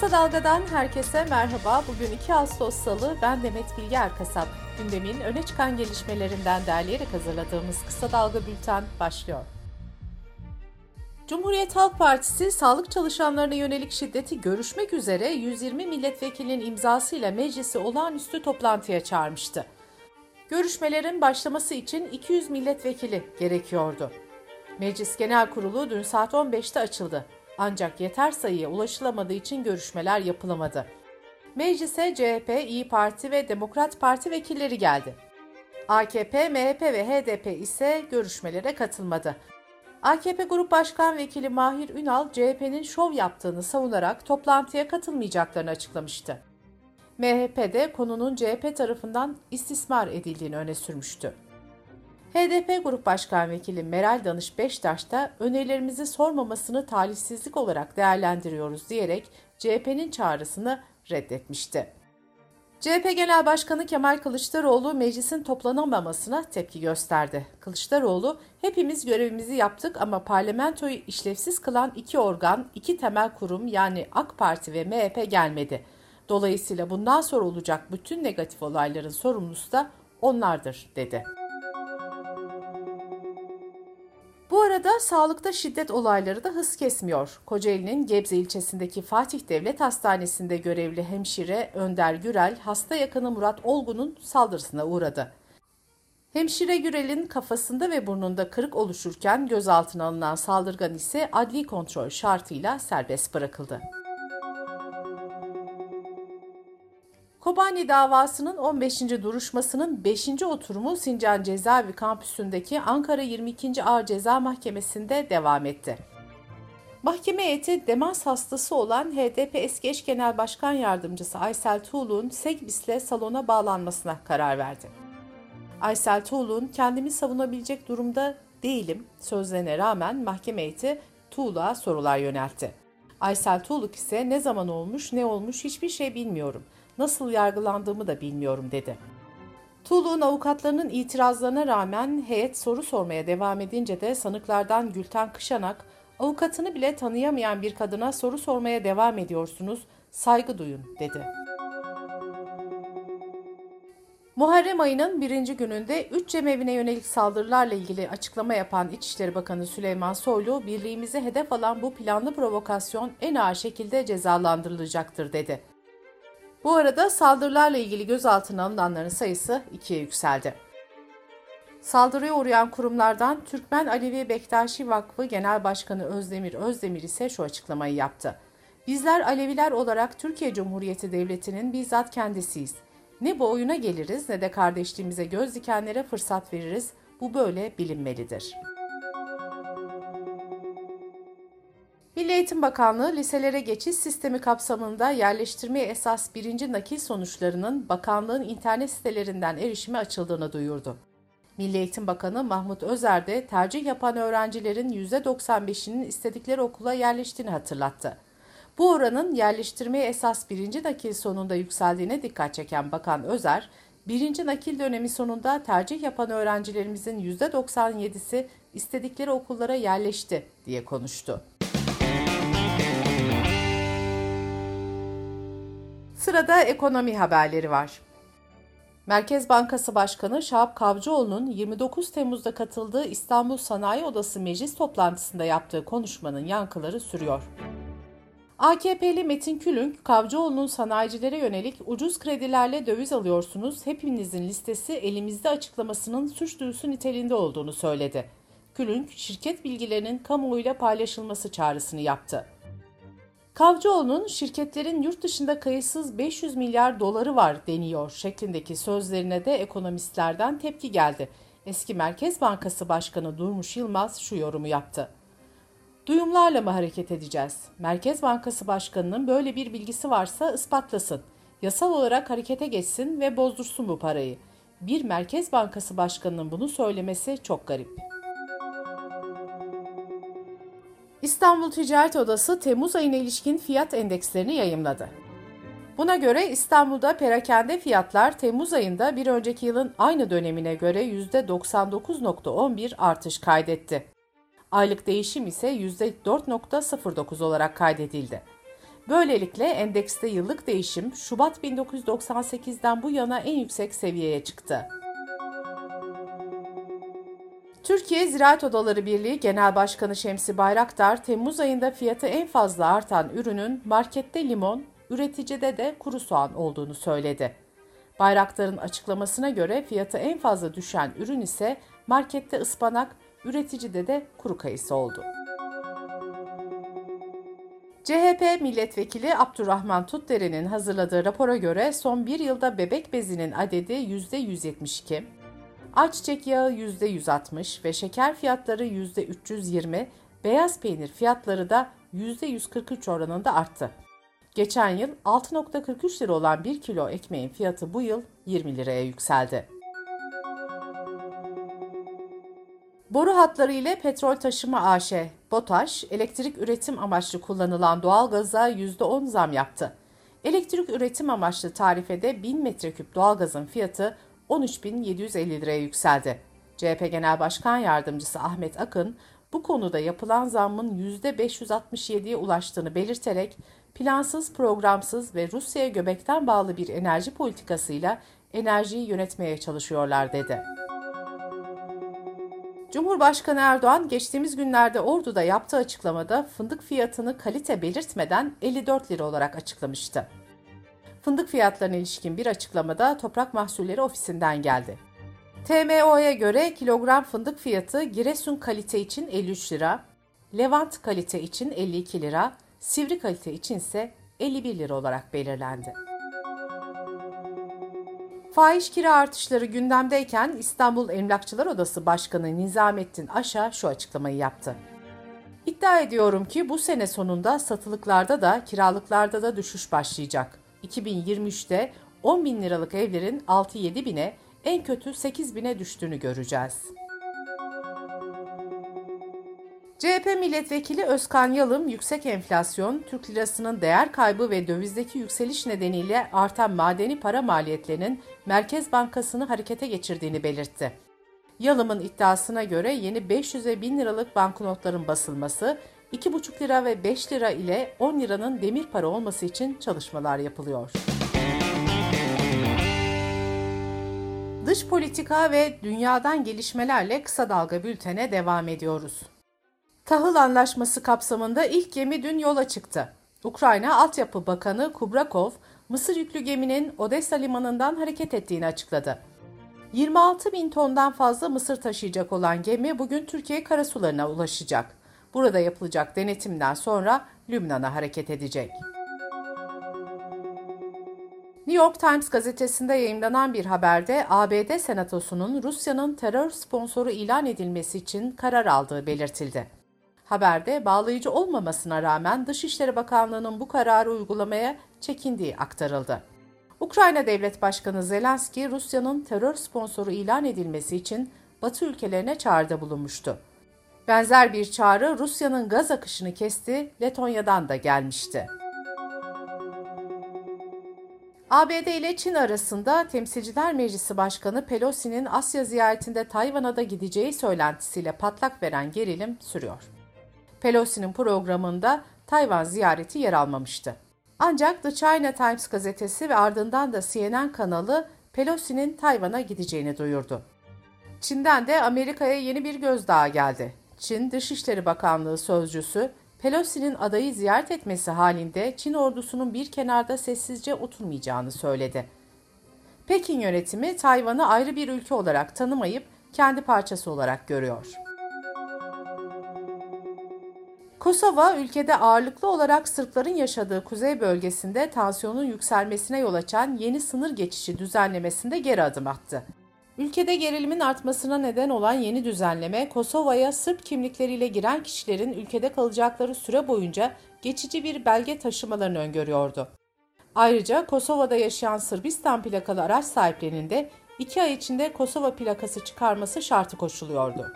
Kısa Dalga'dan herkese merhaba. Bugün 2 Ağustos Salı, ben Demet Bilge Erkasap. Gündemin öne çıkan gelişmelerinden derleyerek hazırladığımız Kısa Dalga Bülten başlıyor. Cumhuriyet Halk Partisi sağlık çalışanlarına yönelik şiddeti görüşmek üzere 120 milletvekilinin imzasıyla meclisi olağanüstü toplantıya çağırmıştı. Görüşmelerin başlaması için 200 milletvekili gerekiyordu. Meclis Genel Kurulu dün saat 15'te açıldı. Ancak yeter sayıya ulaşılamadığı için görüşmeler yapılamadı. Meclise CHP, İyi Parti ve Demokrat Parti vekilleri geldi. AKP, MHP ve HDP ise görüşmelere katılmadı. AKP Grup Başkan Vekili Mahir Ünal, CHP'nin şov yaptığını savunarak toplantıya katılmayacaklarını açıklamıştı. MHP de konunun CHP tarafından istismar edildiğini öne sürmüştü. HDP Grup Başkan Vekili Meral Danış Beştaş da önerilerimizi sormamasını talihsizlik olarak değerlendiriyoruz diyerek CHP'nin çağrısını reddetmişti. CHP Genel Başkanı Kemal Kılıçdaroğlu meclisin toplanamamasına tepki gösterdi. Kılıçdaroğlu, hepimiz görevimizi yaptık ama parlamentoyu işlevsiz kılan iki organ, iki temel kurum yani AK Parti ve MHP gelmedi. Dolayısıyla bundan sonra olacak bütün negatif olayların sorumlusu da onlardır, dedi. Arada sağlıkta şiddet olayları da hız kesmiyor. Kocaeli'nin Gebze ilçesindeki Fatih Devlet Hastanesi'nde görevli hemşire Önder Gürel, hasta yakını Murat Olgun'un saldırısına uğradı. Hemşire Gürel'in kafasında ve burnunda kırık oluşurken gözaltına alınan saldırgan ise adli kontrol şartıyla serbest bırakıldı. Kobani davasının 15. duruşmasının 5. oturumu Sincan Cezaevi kampüsündeki Ankara 22. Ağır Ceza Mahkemesi'nde devam etti. Mahkeme heyeti demans hastası olan HDP eski eş genel başkan yardımcısı Aysel Tuğlu'nun Segbis'le salona bağlanmasına karar verdi. Aysel Tuğlu'nun kendimi savunabilecek durumda değilim sözlerine rağmen mahkeme heyeti Tuğlu'ya sorular yöneltti. Aysel Tuğluk ise ne zaman olmuş ne olmuş hiçbir şey bilmiyorum nasıl yargılandığımı da bilmiyorum dedi. Tuğlu'nun avukatlarının itirazlarına rağmen heyet soru sormaya devam edince de sanıklardan Gülten Kışanak, avukatını bile tanıyamayan bir kadına soru sormaya devam ediyorsunuz, saygı duyun dedi. Muharrem ayının birinci gününde üç cemevine yönelik saldırılarla ilgili açıklama yapan İçişleri Bakanı Süleyman Soylu, birliğimizi hedef alan bu planlı provokasyon en ağır şekilde cezalandırılacaktır dedi. Bu arada saldırılarla ilgili gözaltına alınanların sayısı ikiye yükseldi. Saldırıya uğrayan kurumlardan Türkmen Alevi Bektaşi Vakfı Genel Başkanı Özdemir Özdemir ise şu açıklamayı yaptı. Bizler Aleviler olarak Türkiye Cumhuriyeti Devleti'nin bizzat kendisiyiz. Ne bu oyuna geliriz ne de kardeşliğimize göz dikenlere fırsat veririz. Bu böyle bilinmelidir.'' Eğitim Bakanlığı liselere geçiş sistemi kapsamında yerleştirmeye esas birinci nakil sonuçlarının bakanlığın internet sitelerinden erişime açıldığını duyurdu. Milli Eğitim Bakanı Mahmut Özer de tercih yapan öğrencilerin %95'inin istedikleri okula yerleştiğini hatırlattı. Bu oranın yerleştirmeye esas birinci nakil sonunda yükseldiğine dikkat çeken Bakan Özer, birinci nakil dönemi sonunda tercih yapan öğrencilerimizin %97'si istedikleri okullara yerleşti diye konuştu. Sırada ekonomi haberleri var. Merkez Bankası Başkanı Şahap Kavcıoğlu'nun 29 Temmuz'da katıldığı İstanbul Sanayi Odası Meclis toplantısında yaptığı konuşmanın yankıları sürüyor. AKP'li Metin Külünk, Kavcıoğlu'nun sanayicilere yönelik ucuz kredilerle döviz alıyorsunuz, hepinizin listesi elimizde açıklamasının suç duyusu niteliğinde olduğunu söyledi. Külünk, şirket bilgilerinin kamuoyuyla paylaşılması çağrısını yaptı. Kavcıoğlu'nun şirketlerin yurt dışında kayıtsız 500 milyar doları var deniyor şeklindeki sözlerine de ekonomistlerden tepki geldi. Eski Merkez Bankası Başkanı Durmuş Yılmaz şu yorumu yaptı. Duyumlarla mı hareket edeceğiz? Merkez Bankası Başkanı'nın böyle bir bilgisi varsa ispatlasın. Yasal olarak harekete geçsin ve bozdursun bu parayı. Bir Merkez Bankası Başkanı'nın bunu söylemesi çok garip.'' İstanbul Ticaret Odası Temmuz ayına ilişkin fiyat endekslerini yayımladı. Buna göre İstanbul'da perakende fiyatlar Temmuz ayında bir önceki yılın aynı dönemine göre %99.11 artış kaydetti. Aylık değişim ise %4.09 olarak kaydedildi. Böylelikle endekste yıllık değişim Şubat 1998'den bu yana en yüksek seviyeye çıktı. Türkiye Ziraat Odaları Birliği Genel Başkanı Şemsi Bayraktar, Temmuz ayında fiyatı en fazla artan ürünün markette limon, üreticide de kuru soğan olduğunu söyledi. Bayraktar'ın açıklamasına göre fiyatı en fazla düşen ürün ise markette ıspanak, üreticide de kuru kayısı oldu. CHP milletvekili Abdurrahman Tutdere'nin hazırladığı rapora göre son bir yılda bebek bezinin adedi %172, ayçiçek yağı %160 ve şeker fiyatları %320, beyaz peynir fiyatları da %143 oranında arttı. Geçen yıl 6.43 lira olan 1 kilo ekmeğin fiyatı bu yıl 20 liraya yükseldi. Boru hatları ile petrol taşıma AŞ, BOTAŞ, elektrik üretim amaçlı kullanılan doğalgaza %10 zam yaptı. Elektrik üretim amaçlı tarifede 1000 metreküp doğalgazın fiyatı 13.750 liraya yükseldi. CHP Genel Başkan Yardımcısı Ahmet Akın, bu konuda yapılan zammın %567'ye ulaştığını belirterek plansız, programsız ve Rusya'ya göbekten bağlı bir enerji politikasıyla enerjiyi yönetmeye çalışıyorlar dedi. Cumhurbaşkanı Erdoğan geçtiğimiz günlerde Ordu'da yaptığı açıklamada fındık fiyatını kalite belirtmeden 54 lira olarak açıklamıştı. Fındık fiyatlarına ilişkin bir açıklamada Toprak Mahsulleri Ofisi'nden geldi. TMO'ya göre kilogram fındık fiyatı Giresun kalite için 53 lira, Levant kalite için 52 lira, Sivri kalite için ise 51 lira olarak belirlendi. Fahiş kira artışları gündemdeyken İstanbul Emlakçılar Odası Başkanı Nizamettin Aşa şu açıklamayı yaptı. İddia ediyorum ki bu sene sonunda satılıklarda da kiralıklarda da düşüş başlayacak. 2023'te 10 bin liralık evlerin 6-7 bine en kötü 8 bine düştüğünü göreceğiz. CHP milletvekili Özkan Yalım, yüksek enflasyon, Türk lirasının değer kaybı ve dövizdeki yükseliş nedeniyle artan madeni para maliyetlerinin Merkez Bankası'nı harekete geçirdiğini belirtti. Yalım'ın iddiasına göre yeni 500 ve 1000 liralık banknotların basılması, 2,5 lira ve 5 lira ile 10 liranın demir para olması için çalışmalar yapılıyor. Dış politika ve dünyadan gelişmelerle kısa dalga bültene devam ediyoruz. Tahıl Anlaşması kapsamında ilk gemi dün yola çıktı. Ukrayna Altyapı Bakanı Kubrakov, Mısır yüklü geminin Odessa limanından hareket ettiğini açıkladı. 26 bin tondan fazla mısır taşıyacak olan gemi bugün Türkiye karasularına ulaşacak. Burada yapılacak denetimden sonra Lübnan'a hareket edecek. New York Times gazetesinde yayınlanan bir haberde ABD Senatosu'nun Rusya'nın terör sponsoru ilan edilmesi için karar aldığı belirtildi. Haberde bağlayıcı olmamasına rağmen Dışişleri Bakanlığı'nın bu kararı uygulamaya çekindiği aktarıldı. Ukrayna Devlet Başkanı Zelenski, Rusya'nın terör sponsoru ilan edilmesi için Batı ülkelerine çağrıda bulunmuştu. Benzer bir çağrı Rusya'nın gaz akışını kesti, Letonya'dan da gelmişti. ABD ile Çin arasında Temsilciler Meclisi Başkanı Pelosi'nin Asya ziyaretinde Tayvan'a da gideceği söylentisiyle patlak veren gerilim sürüyor. Pelosi'nin programında Tayvan ziyareti yer almamıştı. Ancak The China Times gazetesi ve ardından da CNN kanalı Pelosi'nin Tayvan'a gideceğini duyurdu. Çin'den de Amerika'ya yeni bir gözdağı geldi. Çin Dışişleri Bakanlığı sözcüsü Pelosi'nin adayı ziyaret etmesi halinde Çin ordusunun bir kenarda sessizce oturmayacağını söyledi. Pekin yönetimi Tayvan'ı ayrı bir ülke olarak tanımayıp kendi parçası olarak görüyor. Kosova, ülkede ağırlıklı olarak Sırpların yaşadığı kuzey bölgesinde tansiyonun yükselmesine yol açan yeni sınır geçişi düzenlemesinde geri adım attı. Ülkede gerilimin artmasına neden olan yeni düzenleme, Kosova'ya Sırp kimlikleriyle giren kişilerin ülkede kalacakları süre boyunca geçici bir belge taşımalarını öngörüyordu. Ayrıca Kosova'da yaşayan Sırbistan plakalı araç sahiplerinin de iki ay içinde Kosova plakası çıkarması şartı koşuluyordu.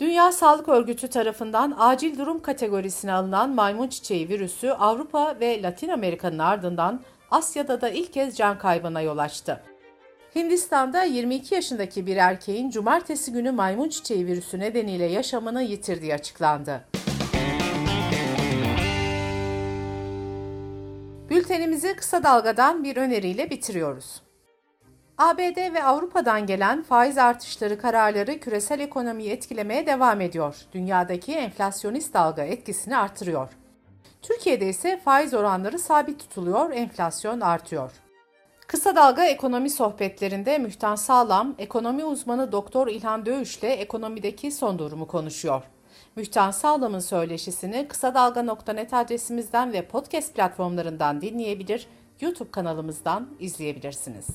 Dünya Sağlık Örgütü tarafından acil durum kategorisine alınan maymun çiçeği virüsü Avrupa ve Latin Amerika'nın ardından Asya'da da ilk kez can kaybına yol açtı. Hindistan'da 22 yaşındaki bir erkeğin cumartesi günü maymun çiçeği virüsü nedeniyle yaşamını yitirdiği açıklandı. Bültenimizi kısa dalgadan bir öneriyle bitiriyoruz. ABD ve Avrupa'dan gelen faiz artışları kararları küresel ekonomiyi etkilemeye devam ediyor. Dünyadaki enflasyonist dalga etkisini artırıyor. Türkiye'de ise faiz oranları sabit tutuluyor, enflasyon artıyor. Kısa Dalga Ekonomi Sohbetlerinde Mühtan Sağlam, ekonomi uzmanı Doktor İlhan Dövüş ile ekonomideki son durumu konuşuyor. Mühtan Sağlam'ın söyleşisini kısa dalga.net adresimizden ve podcast platformlarından dinleyebilir, YouTube kanalımızdan izleyebilirsiniz.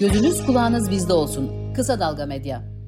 Gözünüz kulağınız bizde olsun. Kısa Dalga Medya.